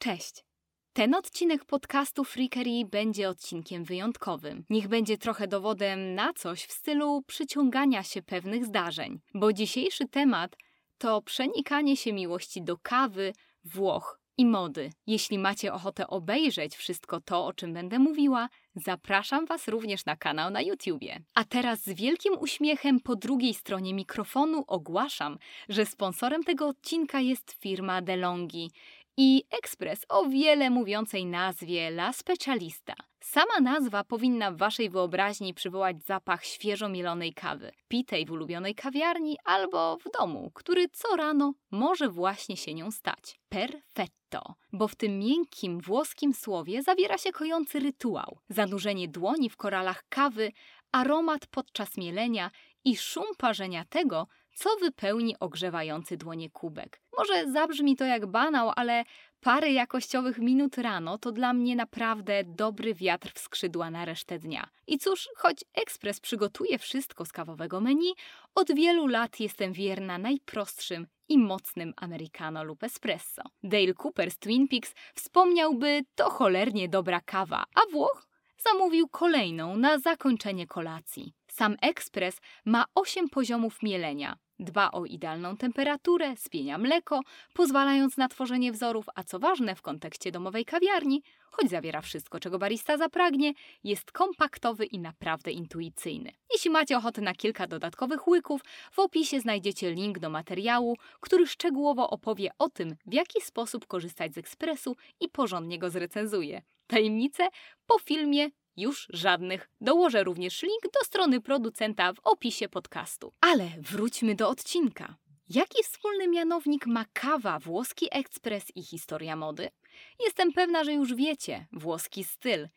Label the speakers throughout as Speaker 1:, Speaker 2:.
Speaker 1: Cześć! Ten odcinek podcastu Freakery będzie odcinkiem wyjątkowym. Niech będzie trochę dowodem na coś w stylu przyciągania się pewnych zdarzeń, bo dzisiejszy temat to przenikanie się miłości do kawy, Włoch i mody. Jeśli macie ochotę obejrzeć wszystko to, o czym będę mówiła, zapraszam Was również na kanał na YouTubie. A teraz z wielkim uśmiechem po drugiej stronie mikrofonu ogłaszam, że sponsorem tego odcinka jest firma DeLonghi i ekspres o wiele mówiącej nazwie La Specialista. Sama nazwa powinna w Waszej wyobraźni przywołać zapach świeżo mielonej kawy, pitej w ulubionej kawiarni albo w domu, który co rano może właśnie się nią stać. Perfetto, bo w tym miękkim włoskim słowie zawiera się kojący rytuał, zanurzenie dłoni w koralach kawy, aromat podczas mielenia i szum parzenia tego, co wypełni ogrzewający dłonie kubek. Może zabrzmi to jak banał, ale parę jakościowych minut rano to dla mnie naprawdę dobry wiatr w skrzydła na resztę dnia. I cóż, choć ekspres przygotuje wszystko z kawowego menu, od wielu lat jestem wierna najprostszym i mocnym americano lub espresso. Dale Cooper z Twin Peaks wspomniałby to cholernie dobra kawa, a Włoch zamówił kolejną na zakończenie kolacji. Sam ekspres ma 8 poziomów mielenia. Dba o idealną temperaturę, spienia mleko, pozwalając na tworzenie wzorów, a co ważne w kontekście domowej kawiarni, choć zawiera wszystko, czego barista zapragnie, jest kompaktowy i naprawdę intuicyjny. Jeśli macie ochotę na kilka dodatkowych łyków, w opisie znajdziecie link do materiału, który szczegółowo opowie o tym, w jaki sposób korzystać z ekspresu i porządnie go zrecenzuje. Tajemnice po filmie już żadnych. Dołożę również link do strony producenta w opisie podcastu. Ale wróćmy do odcinka. Jaki wspólny mianownik ma kawa, włoski ekspres i historia mody? Jestem pewna, że już wiecie, włoski styl.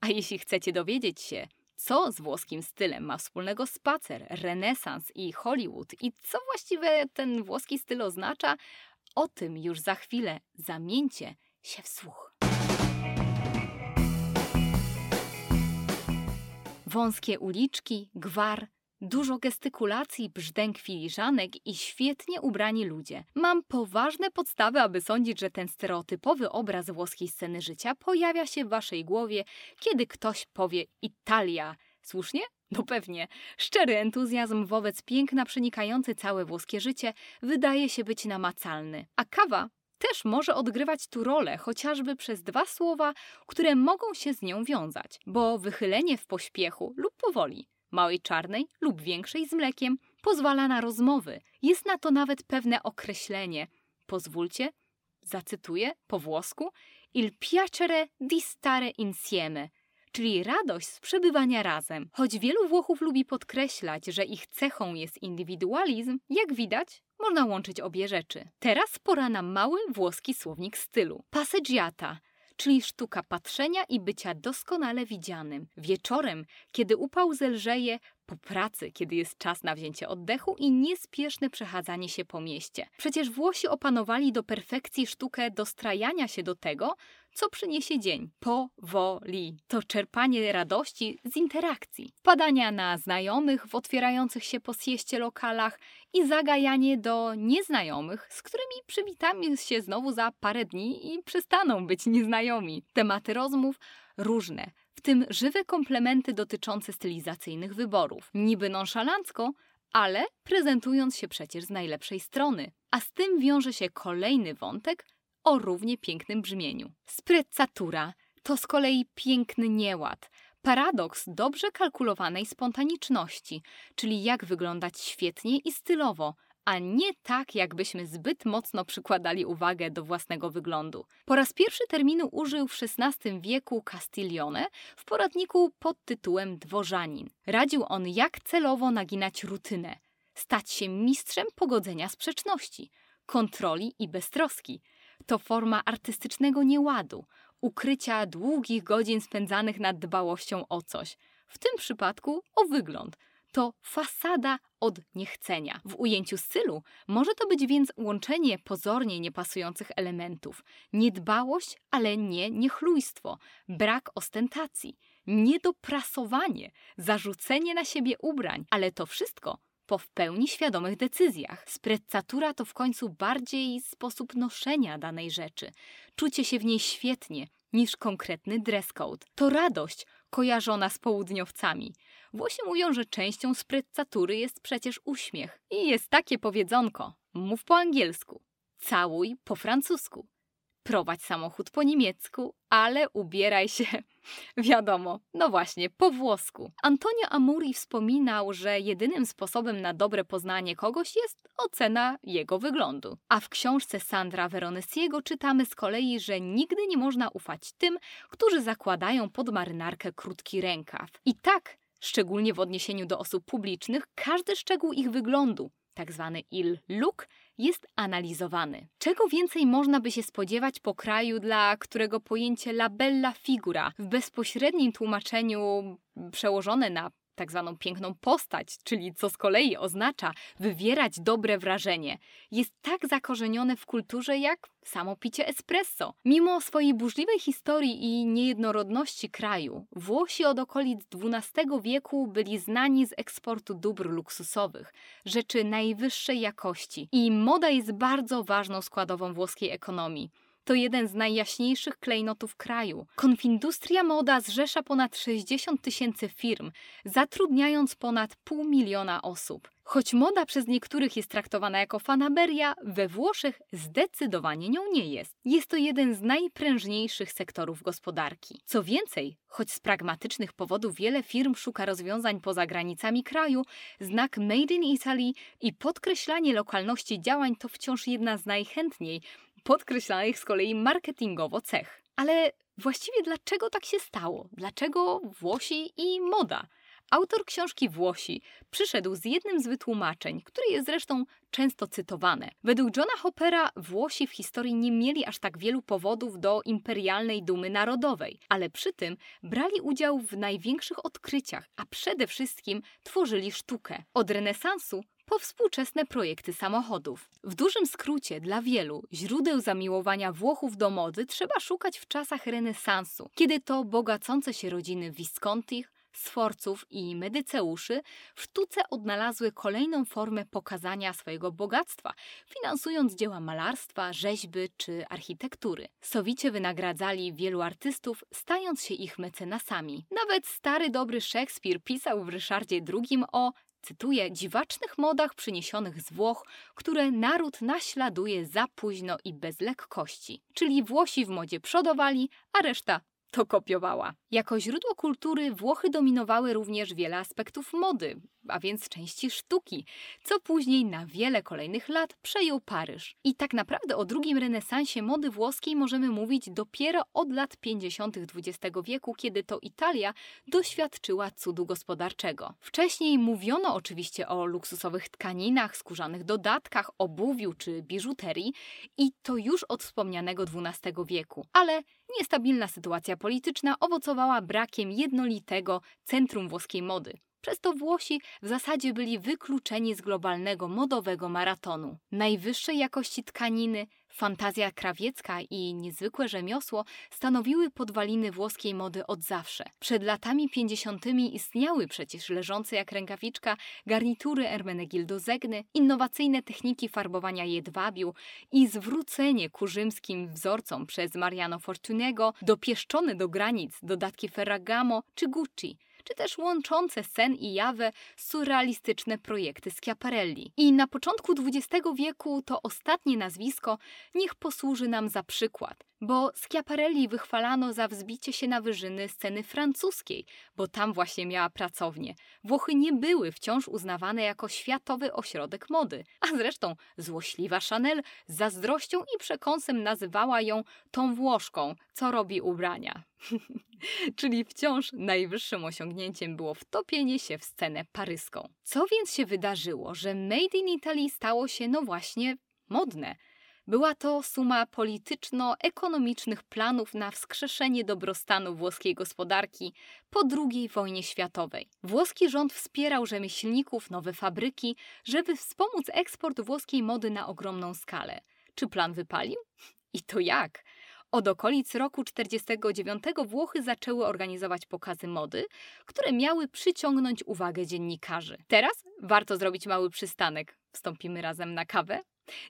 Speaker 1: A jeśli chcecie dowiedzieć się, co z włoskim stylem ma wspólnego spacer, renesans i Hollywood i co właściwie ten włoski styl oznacza, o tym już za chwilę. Zamieńcie się w słuch. Wąskie uliczki, gwar, dużo gestykulacji, brzdęk filiżanek i świetnie ubrani ludzie. Mam poważne podstawy, aby sądzić, że ten stereotypowy obraz włoskiej sceny życia pojawia się w waszej głowie, kiedy ktoś powie Italia. Słusznie? No pewnie. Szczery entuzjazm wobec piękna przenikający całe włoskie życie wydaje się być namacalny. A kawa też może odgrywać tu rolę, chociażby przez dwa słowa, które mogą się z nią wiązać, bo wychylenie w pośpiechu lub powoli, małej czarnej lub większej z mlekiem, pozwala na rozmowy. Jest na to nawet pewne określenie. Pozwólcie, zacytuję po włosku, il piacere di stare insieme, czyli radość z przebywania razem. Choć wielu Włochów lubi podkreślać, że ich cechą jest indywidualizm, jak widać, można łączyć obie rzeczy. Teraz pora na mały włoski słownik stylu. Passeggiata, czyli sztuka patrzenia i bycia doskonale widzianym. Wieczorem, kiedy upał zelżeje, po pracy, kiedy jest czas na wzięcie oddechu i niespieszne przechadzanie się po mieście. Przecież Włosi opanowali do perfekcji sztukę dostrajania się do tego, co przyniesie dzień. Powoli. To czerpanie radości z interakcji. Wpadania na znajomych w otwierających się po sieście lokalach i zagajanie do nieznajomych, z którymi przywitamy się znowu za parę dni i przestaną być nieznajomi. Tematy rozmów różne, w tym żywe komplementy dotyczące stylizacyjnych wyborów. Niby nonszalancko, ale prezentując się przecież z najlepszej strony. A z tym wiąże się kolejny wątek o równie pięknym brzmieniu. Sprezzatura to z kolei piękny nieład, paradoks dobrze kalkulowanej spontaniczności, czyli jak wyglądać świetnie i stylowo, a nie tak, jakbyśmy zbyt mocno przykładali uwagę do własnego wyglądu. Po raz pierwszy terminu użył w XVI wieku Castiglione w poradniku pod tytułem Dworzanin. Radził on, jak celowo naginać rutynę, stać się mistrzem pogodzenia sprzeczności, kontroli i beztroski. To forma artystycznego nieładu, ukrycia długich godzin spędzanych nad dbałością o coś, w tym przypadku o wygląd – to fasada od niechcenia. W ujęciu stylu może to być więc łączenie pozornie niepasujących elementów, niedbałość, ale nie niechlujstwo, brak ostentacji, niedoprasowanie, zarzucenie na siebie ubrań, ale to wszystko po w pełni świadomych decyzjach. Sprezzatura to w końcu bardziej sposób noszenia danej rzeczy. Czucie się w niej świetnie niż konkretny dress code. To radość kojarzona z południowcami. Włosi mówią, że częścią sprezzatury jest przecież uśmiech. I jest takie powiedzonko: mów po angielsku, całuj po francusku. Prowadź samochód po niemiecku, ale ubieraj się, wiadomo, no właśnie, po włosku. Antonio Amuri wspominał, że jedynym sposobem na dobre poznanie kogoś jest ocena jego wyglądu. A w książce Sandra Veronesiego czytamy z kolei, że nigdy nie można ufać tym, którzy zakładają pod marynarkę krótki rękaw. I tak, szczególnie w odniesieniu do osób publicznych, każdy szczegół ich wyglądu, tak zwany il look, jest analizowany. Czego więcej można by się spodziewać po kraju, dla którego pojęcie la bella figura w bezpośrednim tłumaczeniu przełożone na tak zwaną piękną postać, czyli co z kolei oznacza wywierać dobre wrażenie, jest tak zakorzenione w kulturze jak samo picie espresso. Mimo swojej burzliwej historii i niejednorodności kraju, Włosi od okolic XII wieku byli znani z eksportu dóbr luksusowych, rzeczy najwyższej jakości i moda jest bardzo ważną składową włoskiej ekonomii to jeden z najjaśniejszych klejnotów kraju. Konfindustria Moda zrzesza ponad 60 tysięcy firm, zatrudniając ponad pół miliona osób. Choć moda przez niektórych jest traktowana jako fanaberia, we Włoszech zdecydowanie nią nie jest. Jest to jeden z najprężniejszych sektorów gospodarki. Co więcej, choć z pragmatycznych powodów wiele firm szuka rozwiązań poza granicami kraju, znak Made in Italy i podkreślanie lokalności działań to wciąż jedna z najchętniej podkreślanych z kolei marketingowo cech. Ale właściwie dlaczego tak się stało? Dlaczego Włosi i moda? Autor książki Włosi przyszedł z jednym z wytłumaczeń, które jest zresztą często cytowane. Według Johna Hoppera Włosi w historii nie mieli aż tak wielu powodów do imperialnej dumy narodowej, ale przy tym brali udział w największych odkryciach, a przede wszystkim tworzyli sztukę. Od renesansu po współczesne projekty samochodów. W dużym skrócie, dla wielu źródeł zamiłowania Włochów do mody trzeba szukać w czasach renesansu, kiedy to bogacące się rodziny Viscontich, Sforców i Medyceuszy w sztuce odnalazły kolejną formę pokazania swojego bogactwa, finansując dzieła malarstwa, rzeźby czy architektury. Sowicie wynagradzali wielu artystów, stając się ich mecenasami. Nawet stary dobry Szekspir pisał w Ryszardzie II o cytuję, dziwacznych modach przyniesionych z Włoch, które naród naśladuje za późno i bez lekkości. Czyli Włosi w modzie przodowali, a reszta to kopiowała. Jako źródło kultury Włochy dominowały również wiele aspektów mody, a więc części sztuki, co później na wiele kolejnych lat przejął Paryż. I tak naprawdę o drugim renesansie mody włoskiej możemy mówić dopiero od lat 50. XX wieku, kiedy to Italia doświadczyła cudu gospodarczego. Wcześniej mówiono oczywiście o luksusowych tkaninach, skórzanych dodatkach, obuwiu czy biżuterii i to już od wspomnianego XII wieku, ale niestabilna sytuacja polityczna owocowała brakiem jednolitego centrum włoskiej mody. Przez to Włosi w zasadzie byli wykluczeni z globalnego modowego maratonu. Najwyższej jakości tkaniny, fantazja krawiecka i niezwykłe rzemiosło stanowiły podwaliny włoskiej mody od zawsze. Przed latami 50. istniały przecież leżące jak rękawiczka garnitury Ermenegildo Zegny, innowacyjne techniki farbowania jedwabiu i zwrócenie ku rzymskim wzorcom przez Mariano Fortunego, dopieszczone do granic dodatki Ferragamo czy Gucci – czy też łączące sen i jawę surrealistyczne projekty Schiaparelli. I na początku XX wieku to ostatnie nazwisko niech posłuży nam za przykład, bo Schiaparelli wychwalano za wzbicie się na wyżyny sceny francuskiej, bo tam właśnie miała pracownię. Włochy nie były wciąż uznawane jako światowy ośrodek mody, a zresztą złośliwa Chanel z zazdrością i przekąsem nazywała ją tą Włoszką, co robi ubrania. Czyli wciąż najwyższym osiągnięciem było wtopienie się w scenę paryską. Co więc się wydarzyło, że Made in Italy stało się no właśnie modne? Była to suma polityczno-ekonomicznych planów na wskrzeszenie dobrostanu włoskiej gospodarki po II wojnie światowej. Włoski rząd wspierał rzemieślników, nowe fabryki, żeby wspomóc eksport włoskiej mody na ogromną skalę. Czy plan wypalił? I to jak? Od okolic roku 49 Włochy zaczęły organizować pokazy mody, które miały przyciągnąć uwagę dziennikarzy. Teraz warto zrobić mały przystanek. Wstąpimy razem na kawę?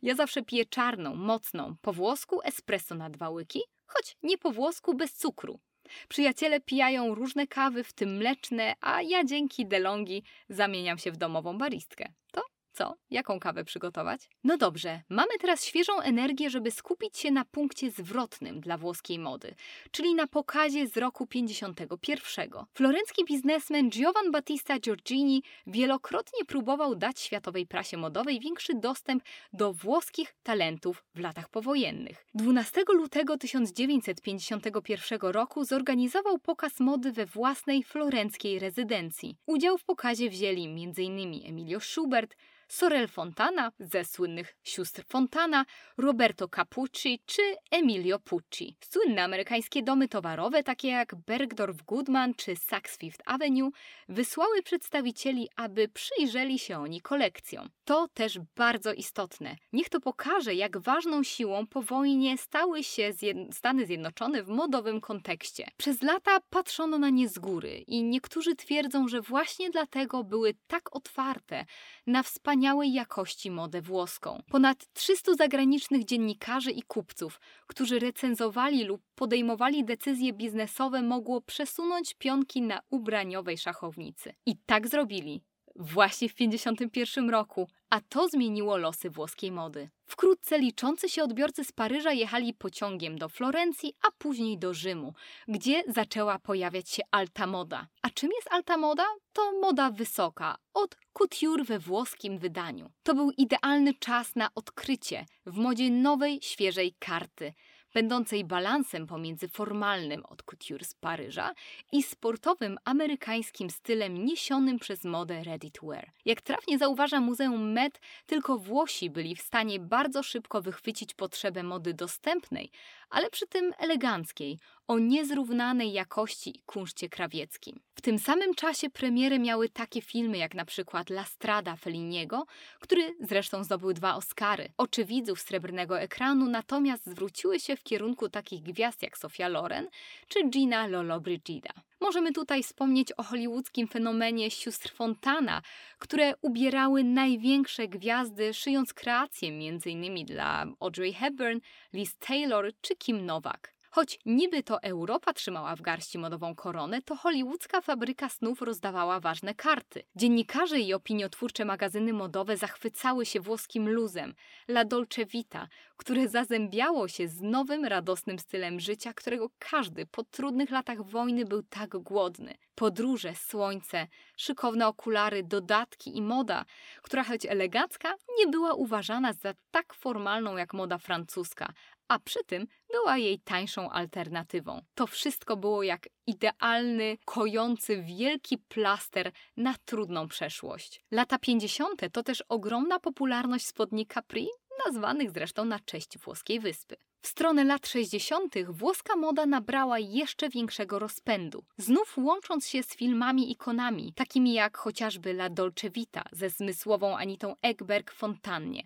Speaker 1: Ja zawsze piję czarną, mocną, po włosku espresso na dwa łyki, choć nie po włosku bez cukru. Przyjaciele pijają różne kawy, w tym mleczne, a ja dzięki DeLonghi zamieniam się w domową baristkę. To co? Jaką kawę przygotować? No dobrze, mamy teraz świeżą energię, żeby skupić się na punkcie zwrotnym dla włoskiej mody, czyli na pokazie z roku 51. Florencki biznesmen Giovan Battista Giorgini wielokrotnie próbował dać światowej prasie modowej większy dostęp do włoskich talentów w latach powojennych. 12 lutego 1951 roku zorganizował pokaz mody we własnej florenckiej rezydencji. Udział w pokazie wzięli m.in. Emilio Schubert, Sorel Fontana ze słynnych sióstr Fontana, Roberto Capucci czy Emilio Pucci. Słynne amerykańskie domy towarowe, takie jak Bergdorf Goodman czy Saks Fifth Avenue, wysłały przedstawicieli, aby przyjrzeli się oni kolekcjom. To też bardzo istotne. Niech to pokaże, jak ważną siłą po wojnie stały się Stany Zjednoczone w modowym kontekście. Przez lata patrzono na nie z góry i niektórzy twierdzą, że właśnie dlatego były tak otwarte na wspaniałe wspaniałej jakości modę włoską. Ponad 300 zagranicznych dziennikarzy i kupców, którzy recenzowali lub podejmowali decyzje biznesowe, mogło przesunąć pionki na ubraniowej szachownicy. I tak zrobili właśnie w 1951 roku, a to zmieniło losy włoskiej mody. Wkrótce liczący się odbiorcy z Paryża jechali pociągiem do Florencji, a później do Rzymu, gdzie zaczęła pojawiać się alta moda. A czym jest alta moda? To moda wysoka, od couture we włoskim wydaniu. To był idealny czas na odkrycie w modzie nowej, świeżej karty – będącej balansem pomiędzy formalnym od couture z Paryża i sportowym amerykańskim stylem niesionym przez modę ready to wear. Jak trafnie zauważa Muzeum Met, tylko Włosi byli w stanie bardzo szybko wychwycić potrzebę mody dostępnej, ale przy tym eleganckiej, o niezrównanej jakości i kunszcie krawieckim. W tym samym czasie premiery miały takie filmy jak na przykład La Strada Felliniego, który zresztą zdobył dwa Oscary. Oczy widzów srebrnego ekranu natomiast zwróciły się w kierunku takich gwiazd jak Sofia Loren czy Gina Lollobrigida. Możemy tutaj wspomnieć o hollywoodzkim fenomenie sióstr Fontana, które ubierały największe gwiazdy, szyjąc kreacje m.in. dla Audrey Hepburn, Liz Taylor czy Kim Novak. Choć niby to Europa trzymała w garści modową koronę, to hollywoodzka fabryka snów rozdawała ważne karty. Dziennikarze i opiniotwórcze magazyny modowe zachwycały się włoskim luzem, La Dolce Vita, które zazębiało się z nowym, radosnym stylem życia, którego każdy po trudnych latach wojny był tak głodny. Podróże, słońce, szykowne okulary, dodatki i moda, która choć elegancka, nie była uważana za tak formalną jak moda francuska, a przy tym była jej tańszą alternatywą. To wszystko było jak idealny, kojący wielki plaster na trudną przeszłość. Lata 50. to też ogromna popularność spodni Capri, nazwanych zresztą na cześć włoskiej wyspy. W stronę lat 60. włoska moda nabrała jeszcze większego rozpędu, znów łącząc się z filmami ikonami, takimi jak chociażby La Dolce Vita ze zmysłową Anitą Ekberg Fontannie,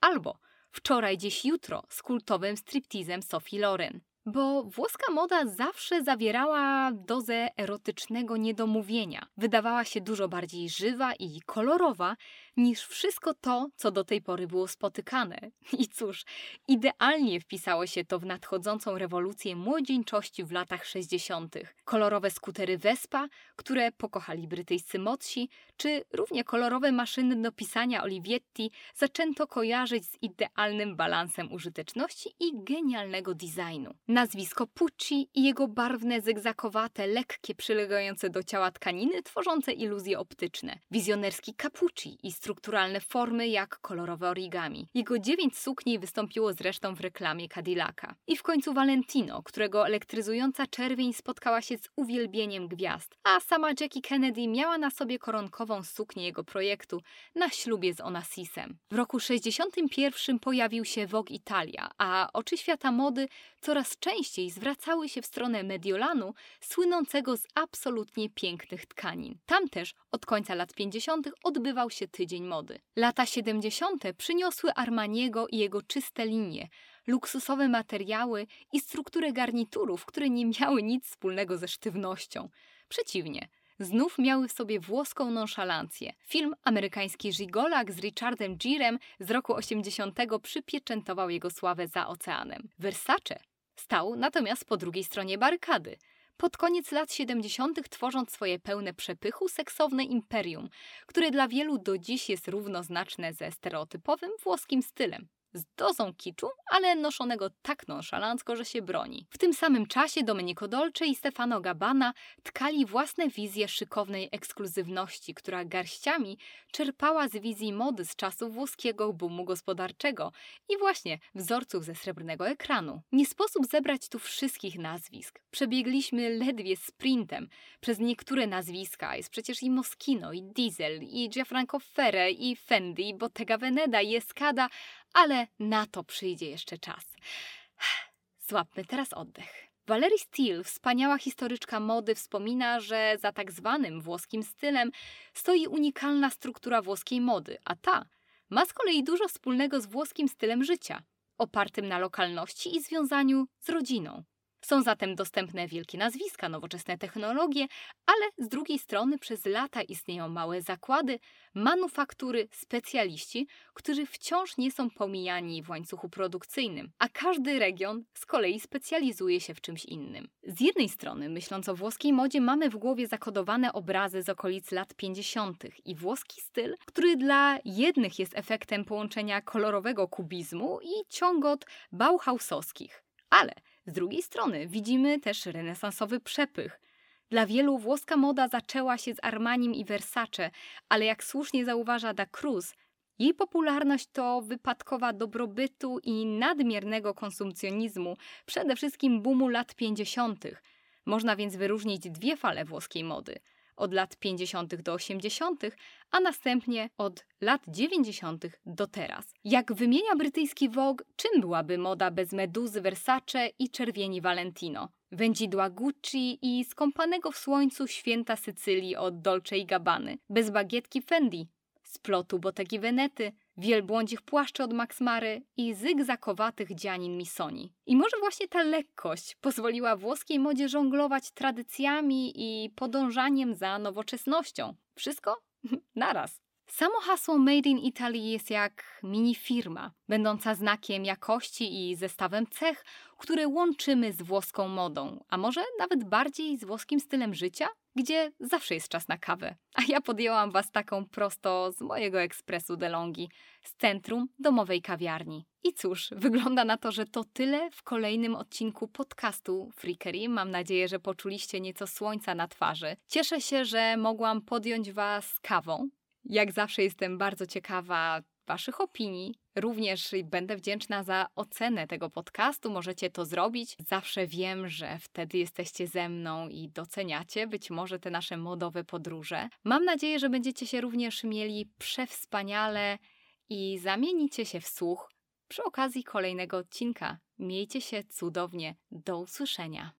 Speaker 1: albo Wczoraj, dziś, jutro z kultowym striptizem Sophie Loren. Bo włoska moda zawsze zawierała dozę erotycznego niedomówienia. Wydawała się dużo bardziej żywa i kolorowa niż wszystko to, co do tej pory było spotykane. I cóż, idealnie wpisało się to w nadchodzącą rewolucję młodzieńczości w latach 60. Kolorowe skutery Vespa, które pokochali brytyjscy modsi, czy równie kolorowe maszyny do pisania Olivetti zaczęto kojarzyć z idealnym balansem użyteczności i genialnego designu. Nazwisko Pucci i jego barwne, zygzakowate, lekkie, przylegające do ciała tkaniny tworzące iluzje optyczne. Wizjonerski Capucci i strukturalne formy jak kolorowe origami. Jego dziewięć sukni wystąpiło zresztą w reklamie Cadillaca. I w końcu Valentino, którego elektryzująca czerwień spotkała się z uwielbieniem gwiazd, a sama Jackie Kennedy miała na sobie koronkową suknię jego projektu na ślubie z Onassisem. W roku 61 pojawił się Vogue Italia, a oczy świata mody coraz częściej zwracały się w stronę Mediolanu, słynącego z absolutnie pięknych tkanin. Tam też od końca lat 50. odbywał się tydzień mody. Lata 70. przyniosły Armaniego i jego czyste linie, luksusowe materiały i strukturę garniturów, które nie miały nic wspólnego ze sztywnością. Przeciwnie, znów miały w sobie włoską nonszalancję. Film amerykański Żigolak z Richardem Girem z roku 80 przypieczętował jego sławę za oceanem. Versace stał natomiast po drugiej stronie barykady. Pod koniec lat 70. tworząc swoje pełne przepychu seksowne imperium, które dla wielu do dziś jest równoznaczne ze stereotypowym włoskim stylem z dozą kiczu, ale noszonego tak nonszalancko, że się broni. W tym samym czasie Domenico Dolce i Stefano Gabbana tkali własne wizje szykownej ekskluzywności, która garściami czerpała z wizji mody z czasów włoskiego boomu gospodarczego i właśnie wzorców ze srebrnego ekranu. Nie sposób zebrać tu wszystkich nazwisk. Przebiegliśmy ledwie sprintem przez niektóre nazwiska. Jest przecież i Moschino, i Diesel, i Gianfranco Ferre, i Fendi, i Bottega Veneta, i Escada, ale na to przyjdzie jeszcze czas. Złapmy teraz oddech. Valerie Steele, wspaniała historyczka mody, wspomina, że za tak zwanym włoskim stylem stoi unikalna struktura włoskiej mody, a ta ma z kolei dużo wspólnego z włoskim stylem życia, opartym na lokalności i związaniu z rodziną. Są zatem dostępne wielkie nazwiska, nowoczesne technologie, ale z drugiej strony przez lata istnieją małe zakłady, manufaktury, specjaliści, którzy wciąż nie są pomijani w łańcuchu produkcyjnym, a każdy region z kolei specjalizuje się w czymś innym. Z jednej strony, myśląc o włoskiej modzie, mamy w głowie zakodowane obrazy z okolic lat 50. i włoski styl, który dla jednych jest efektem połączenia kolorowego kubizmu i ciągot bauhausowskich. Ale z drugiej strony widzimy też renesansowy przepych. Dla wielu włoska moda zaczęła się z Armanim i Versace, ale jak słusznie zauważa Da Cruz, jej popularność to wypadkowa dobrobytu i nadmiernego konsumpcjonizmu, przede wszystkim boomu lat 50. Można więc wyróżnić dwie fale włoskiej mody – od lat 50. do 80., a następnie od lat 90. do teraz. Jak wymienia brytyjski Vogue, czym byłaby moda bez meduzy Versace i czerwieni Valentino? Wędzidła Gucci i skąpanego w słońcu święta Sycylii od Dolce i Gabbany, bez bagietki Fendi, splotu Bottegi Venety, wielbłądzich płaszczy od Max Mary i zygzakowatych dzianin Missoni. I może właśnie ta lekkość pozwoliła włoskiej modzie żonglować tradycjami i podążaniem za nowoczesnością. Wszystko naraz. Samo hasło Made in Italy jest jak mini firma, będąca znakiem jakości i zestawem cech, które łączymy z włoską modą, a może nawet bardziej z włoskim stylem życia, gdzie zawsze jest czas na kawę. A ja podjęłam Was taką prosto z mojego ekspresu DeLonghi, z centrum domowej kawiarni. I cóż, wygląda na to, że to tyle w kolejnym odcinku podcastu Freakery. Mam nadzieję, że poczuliście nieco słońca na twarzy. Cieszę się, że mogłam podjąć Was kawą, jak zawsze jestem bardzo ciekawa Waszych opinii. Również będę wdzięczna za ocenę tego podcastu. Możecie to zrobić. Zawsze wiem, że wtedy jesteście ze mną i doceniacie być może te nasze modowe podróże. Mam nadzieję, że będziecie się również mieli przewspaniale i zamienicie się w słuch przy okazji kolejnego odcinka. Miejcie się cudownie. Do usłyszenia.